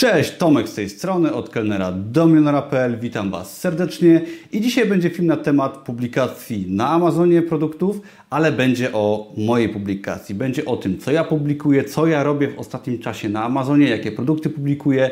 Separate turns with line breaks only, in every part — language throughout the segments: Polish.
Cześć, Tomek z tej strony, od kelnera do milionera.pl. Witam Was serdecznie i dzisiaj będzie film na temat publikacji na Amazonie produktów, ale będzie o mojej publikacji. Będzie o tym, co ja publikuję, co ja robię w ostatnim czasie na Amazonie, jakie produkty publikuję,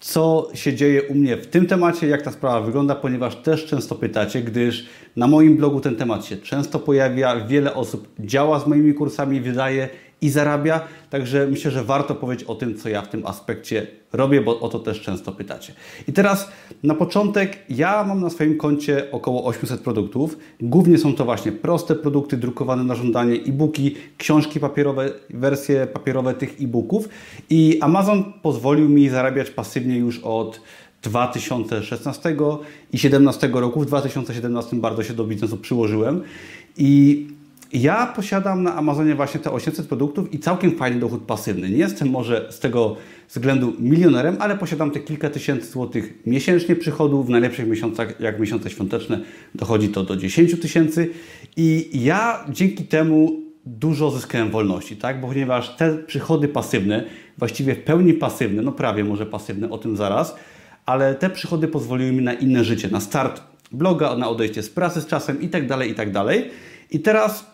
co się dzieje u mnie w tym temacie, jak ta sprawa wygląda, ponieważ też często pytacie, gdyż na moim blogu ten temat się często pojawia, wiele osób działa z moimi kursami, wydaje i zarabia. Także myślę, że warto powiedzieć o tym, co ja w tym aspekcie robię, bo o to też często pytacie. I teraz na początek, ja mam na swoim koncie około 800 produktów. Głównie są to właśnie proste produkty drukowane na żądanie, e-booki, książki papierowe, wersje papierowe tych e-booków. I Amazon pozwolił mi zarabiać pasywnie już od 2016 i 2017 roku. W 2017 bardzo się do biznesu przyłożyłem i ja posiadam na Amazonie właśnie te 800 produktów i całkiem fajny dochód pasywny. Nie jestem może z tego względu milionerem, ale posiadam te kilka tysięcy złotych miesięcznie przychodu. W najlepszych miesiącach, jak miesiące świąteczne, dochodzi to do 10 tysięcy. I ja dzięki temu dużo zyskałem wolności, tak? Bo ponieważ te przychody pasywne, właściwie w pełni pasywne, no prawie może pasywne, o tym zaraz, ale te przychody pozwoliły mi na inne życie, na start bloga, na odejście z pracy z czasem i tak dalej, i tak dalej. I teraz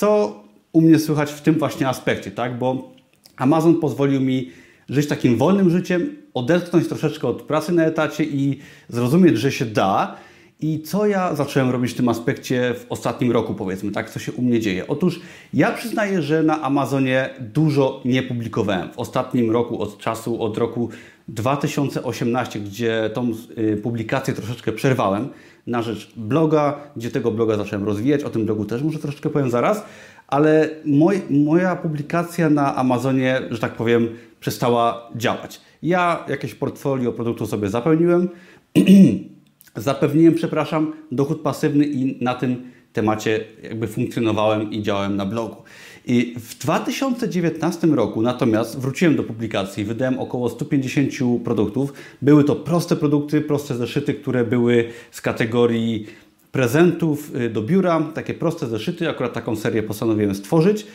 co u mnie słychać w tym właśnie aspekcie, tak? Bo Amazon pozwolił mi żyć takim wolnym życiem, odetchnąć troszeczkę od pracy na etacie i zrozumieć, że się da. I co ja zacząłem robić w tym aspekcie w ostatnim roku, powiedzmy, tak? Co się u mnie dzieje? Otóż ja przyznaję, że na Amazonie dużo nie publikowałem. W ostatnim roku, od czasu, od roku 2018, gdzie tą y, publikację troszeczkę przerwałem na rzecz bloga, gdzie tego bloga zacząłem rozwijać. O tym blogu też może troszeczkę powiem zaraz, ale moj, moja publikacja na Amazonie, że tak powiem, przestała działać. Ja jakieś portfolio produktów sobie zapełniłem, zapewniłem, przepraszam, dochód pasywny i na tym temacie jakby funkcjonowałem i działałem na blogu. I w 2019 roku natomiast wróciłem do publikacji, wydałem około 150 produktów. Były to proste produkty, proste zeszyty, które były z kategorii prezentów y, do biura, takie proste zeszyty, akurat taką serię postanowiłem stworzyć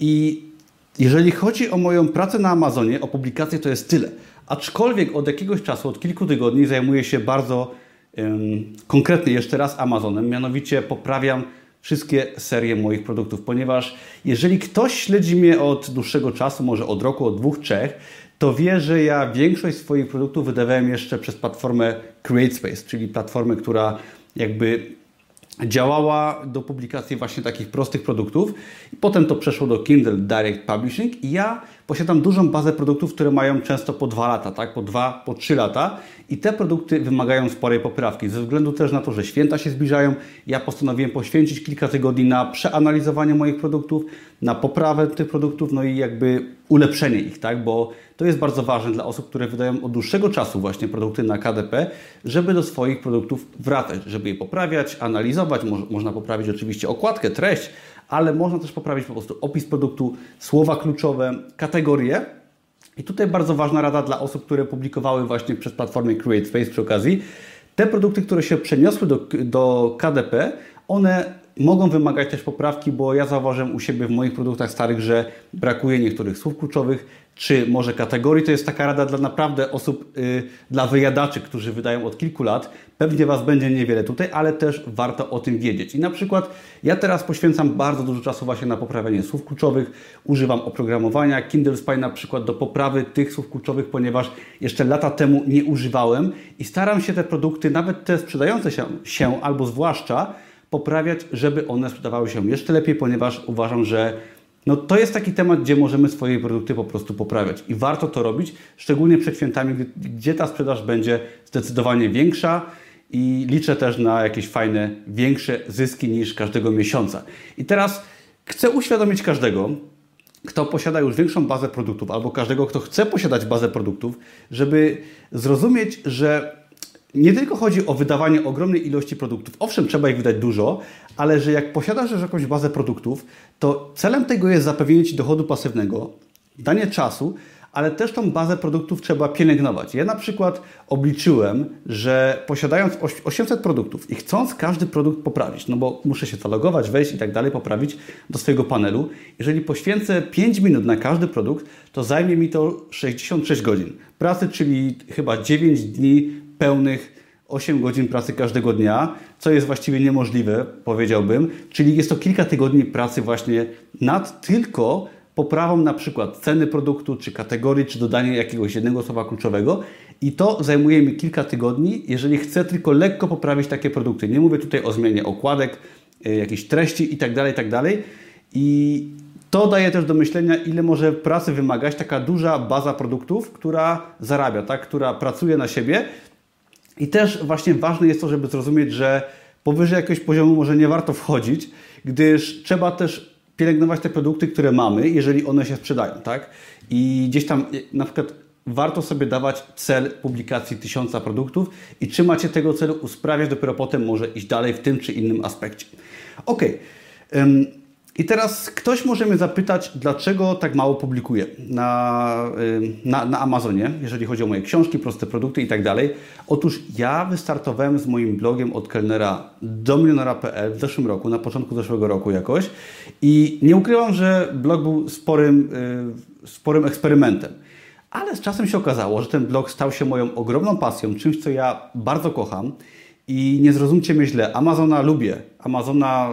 i jeżeli chodzi o moją pracę na Amazonie, o publikację to jest tyle. Aczkolwiek od jakiegoś czasu, od kilku tygodni zajmuję się bardzo konkretnie jeszcze raz Amazonem, mianowicie poprawiam wszystkie serie moich produktów, ponieważ jeżeli ktoś śledzi mnie od dłuższego czasu, może od roku, od dwóch, trzech, to wie, że ja większość swoich produktów wydawałem jeszcze przez platformę CreateSpace, czyli platformę, która jakby działała do publikacji właśnie takich prostych produktów. I potem to przeszło do Kindle Direct Publishing i ja posiadam dużą bazę produktów, które mają często po dwa lata, tak? po dwa, po trzy lata i te produkty wymagają sporej poprawki. Ze względu też na to, że święta się zbliżają, ja postanowiłem poświęcić kilka tygodni na przeanalizowanie moich produktów, na poprawę tych produktów, no i jakby ulepszenie ich, tak? bo to jest bardzo ważne dla osób, które wydają od dłuższego czasu właśnie produkty na KDP, żeby do swoich produktów wracać, żeby je poprawiać, analizować. można poprawić oczywiście okładkę, treść, ale można też poprawić po prostu opis produktu, słowa kluczowe, kategorie. I tutaj bardzo ważna rada dla osób, które publikowały właśnie przez platformę CreateSpace przy okazji. Te produkty, które się przeniosły do, do KDP, one mogą wymagać też poprawki, bo ja zauważyłem u siebie w moich produktach starych, że brakuje niektórych słów kluczowych, czy może kategorii. To jest taka rada dla naprawdę osób, yy, dla wyjadaczy, którzy wydają od kilku lat. Pewnie Was będzie niewiele tutaj, ale też warto o tym wiedzieć. I na przykład ja teraz poświęcam bardzo dużo czasu właśnie na poprawianie słów kluczowych. Używam oprogramowania Kindle Spy na przykład do poprawy tych słów kluczowych, ponieważ jeszcze lata temu nie używałem i staram się te produkty, nawet te sprzedające się, się albo zwłaszcza, poprawiać, żeby one sprzedawały się jeszcze lepiej, ponieważ uważam, że no to jest taki temat, gdzie możemy swoje produkty po prostu poprawiać i warto to robić, szczególnie przed świętami, gdzie ta sprzedaż będzie zdecydowanie większa i liczę też na jakieś fajne, większe zyski niż każdego miesiąca. I teraz chcę uświadomić każdego, kto posiada już większą bazę produktów, albo każdego, kto chce posiadać bazę produktów, żeby zrozumieć, że nie tylko chodzi o wydawanie ogromnej ilości produktów. Owszem, trzeba ich wydać dużo, ale że jak posiadasz już jakąś bazę produktów, to celem tego jest zapewnienie Ci dochodu pasywnego, danie czasu, ale też tą bazę produktów trzeba pielęgnować. Ja na przykład obliczyłem, że posiadając 800 produktów i chcąc każdy produkt poprawić, no bo muszę się zalogować, wejść i tak dalej, poprawić do swojego panelu, jeżeli poświęcę 5 minut na każdy produkt, to zajmie mi to 66 godzin pracy, czyli chyba 9 dni pełnych 8 godzin pracy każdego dnia, co jest właściwie niemożliwe, powiedziałbym. Czyli jest to kilka tygodni pracy właśnie nad tylko poprawą na przykład ceny produktu, czy kategorii, czy dodanie jakiegoś jednego słowa kluczowego i to zajmuje mi kilka tygodni, jeżeli chcę tylko lekko poprawić takie produkty. Nie mówię tutaj o zmianie okładek, y, jakiejś treści itd., tak itd. Tak I to daje też do myślenia, ile może pracy wymagać taka duża baza produktów, która zarabia, tak? która pracuje na siebie. I też właśnie ważne jest to, żeby zrozumieć, że powyżej jakiegoś poziomu może nie warto wchodzić, gdyż trzeba też pielęgnować te produkty, które mamy, jeżeli one się sprzedają, tak? I gdzieś tam na przykład warto sobie dawać cel publikacji tysiąca produktów i trzymać się tego celu, usprawiać, dopiero potem może iść dalej w tym czy innym aspekcie. Ok. I teraz ktoś może mnie zapytać, dlaczego tak mało publikuję na, na, na Amazonie, jeżeli chodzi o moje książki, proste produkty i tak dalej. Otóż ja wystartowałem z moim blogiem od kelnera do milionera.pl w zeszłym roku, na początku zeszłego roku jakoś i nie ukrywam, że blog był sporym, y, sporym eksperymentem. Ale z czasem się okazało, że ten blog stał się moją ogromną pasją, czymś, co ja bardzo kocham. I nie zrozumcie mnie źle, Amazona lubię. Amazona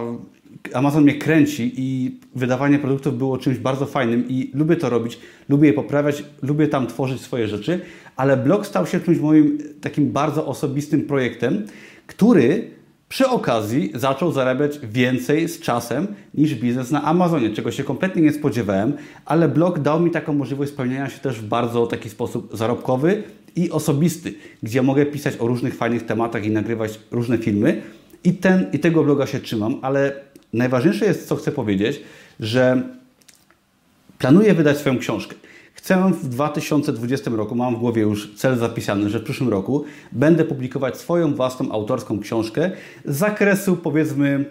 Amazon mnie kręci i wydawanie produktów było czymś bardzo fajnym i lubię to robić, lubię je poprawiać, lubię tam tworzyć swoje rzeczy, ale blog stał się czymś moim takim bardzo osobistym projektem, który przy okazji zaczął zarabiać więcej z czasem niż biznes na Amazonie, czego się kompletnie nie spodziewałem, ale blog dał mi taką możliwość spełniania się też w bardzo taki sposób zarobkowy i osobisty, gdzie mogę pisać o różnych fajnych tematach i nagrywać różne filmy. I, ten, I tego bloga się trzymam, ale najważniejsze jest, co chcę powiedzieć, że planuję wydać swoją książkę. Chcę w 2020 roku, mam w głowie już cel zapisany, że w przyszłym roku będę publikować swoją własną autorską książkę z zakresu powiedzmy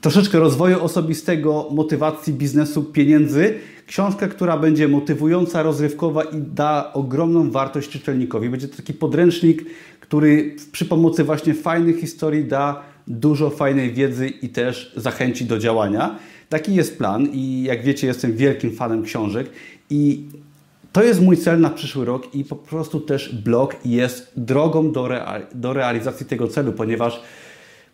troszeczkę rozwoju osobistego, motywacji biznesu, pieniędzy. Książkę, która będzie motywująca, rozrywkowa i da ogromną wartość czytelnikowi. Będzie to taki podręcznik, który przy pomocy właśnie fajnych historii da dużo fajnej wiedzy i też zachęci do działania. Taki jest plan i jak wiecie, jestem wielkim fanem książek i to jest mój cel na przyszły rok i po prostu też blog jest drogą do, do realizacji tego celu, ponieważ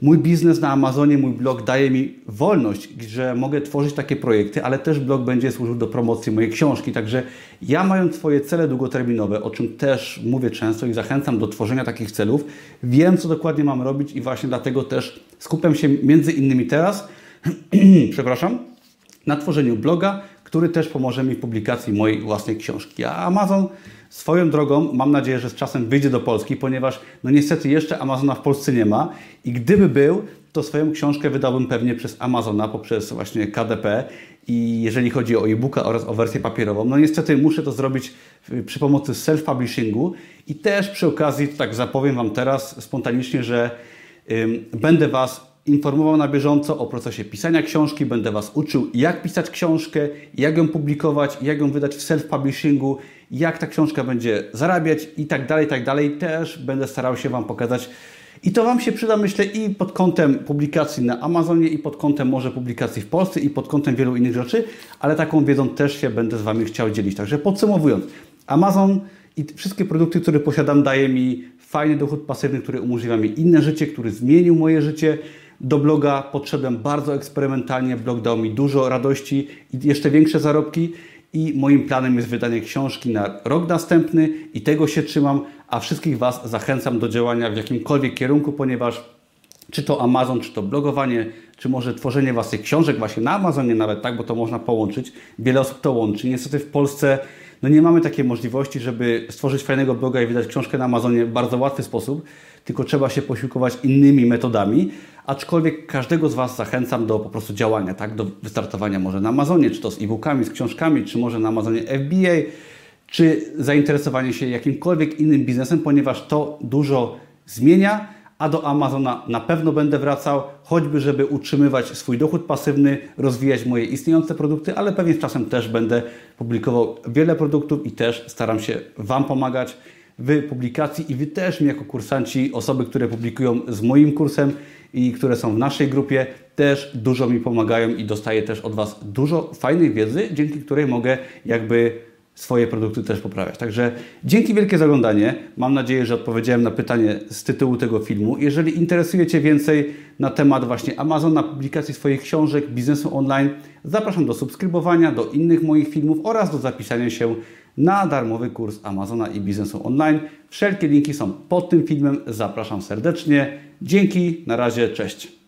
Mój biznes na Amazonie, mój blog daje mi wolność, że mogę tworzyć takie projekty, ale też blog będzie służył do promocji mojej książki. Także ja mając swoje cele długoterminowe, o czym też mówię często i zachęcam do tworzenia takich celów, wiem co dokładnie mam robić i właśnie dlatego też skupiam się między innymi teraz, przepraszam, na tworzeniu bloga, który też pomoże mi w publikacji mojej własnej książki. A Amazon Swoją drogą mam nadzieję, że z czasem wyjdzie do Polski, ponieważ no niestety jeszcze Amazona w Polsce nie ma. I gdyby był, to swoją książkę wydałbym pewnie przez Amazona, poprzez właśnie KDP i jeżeli chodzi o e-booka oraz o wersję papierową, no niestety muszę to zrobić przy pomocy self-publishingu. I też przy okazji, tak zapowiem Wam teraz spontanicznie, że ym, będę Was informował na bieżąco o procesie pisania książki, będę Was uczył, jak pisać książkę, jak ją publikować, jak ją wydać w self-publishingu, jak ta książka będzie zarabiać i tak dalej, tak dalej. Też będę starał się Wam pokazać. I to Wam się przyda, myślę, i pod kątem publikacji na Amazonie, i pod kątem może publikacji w Polsce, i pod kątem wielu innych rzeczy, ale taką wiedzą też się będę z Wami chciał dzielić. Także podsumowując, Amazon i wszystkie produkty, które posiadam, daje mi fajny dochód pasywny, który umożliwia mi inne życie, który zmienił moje życie. Do bloga podszedłem bardzo eksperymentalnie, blog dał mi dużo radości i jeszcze większe zarobki i moim planem jest wydanie książki na rok następny i tego się trzymam, a wszystkich Was zachęcam do działania w jakimkolwiek kierunku, ponieważ czy to Amazon, czy to blogowanie, czy może tworzenie własnych książek właśnie na Amazonie nawet, tak, bo to można połączyć. Wiele osób to łączy. Niestety w Polsce no nie mamy takiej możliwości, żeby stworzyć fajnego bloga i wydać książkę na Amazonie w bardzo łatwy sposób, tylko trzeba się posiłkować innymi metodami, aczkolwiek każdego z Was zachęcam do po prostu działania, tak? do wystartowania może na Amazonie, czy to z e-bookami, z książkami, czy może na Amazonie FBA, czy zainteresowanie się jakimkolwiek innym biznesem, ponieważ to dużo zmienia, a do Amazona na pewno będę wracał, choćby żeby utrzymywać swój dochód pasywny, rozwijać moje istniejące produkty, ale pewnie z czasem też będę publikował wiele produktów i też staram się Wam pomagać w publikacji i Wy też mi jako kursanci, osoby, które publikują z moim kursem i które są w naszej grupie, też dużo mi pomagają i dostaję też od Was dużo fajnej wiedzy, dzięki której mogę jakby swoje produkty też poprawiać. Także dzięki wielkie za oglądanie. Mam nadzieję, że odpowiedziałem na pytanie z tytułu tego filmu. Jeżeli interesuje Cię więcej na temat właśnie Amazona, publikacji swoich książek, biznesu online, zapraszam do subskrybowania, do innych moich filmów oraz do zapisania się na darmowy kurs Amazona i biznesu online. Wszelkie linki są pod tym filmem. Zapraszam serdecznie. Dzięki, na razie, cześć.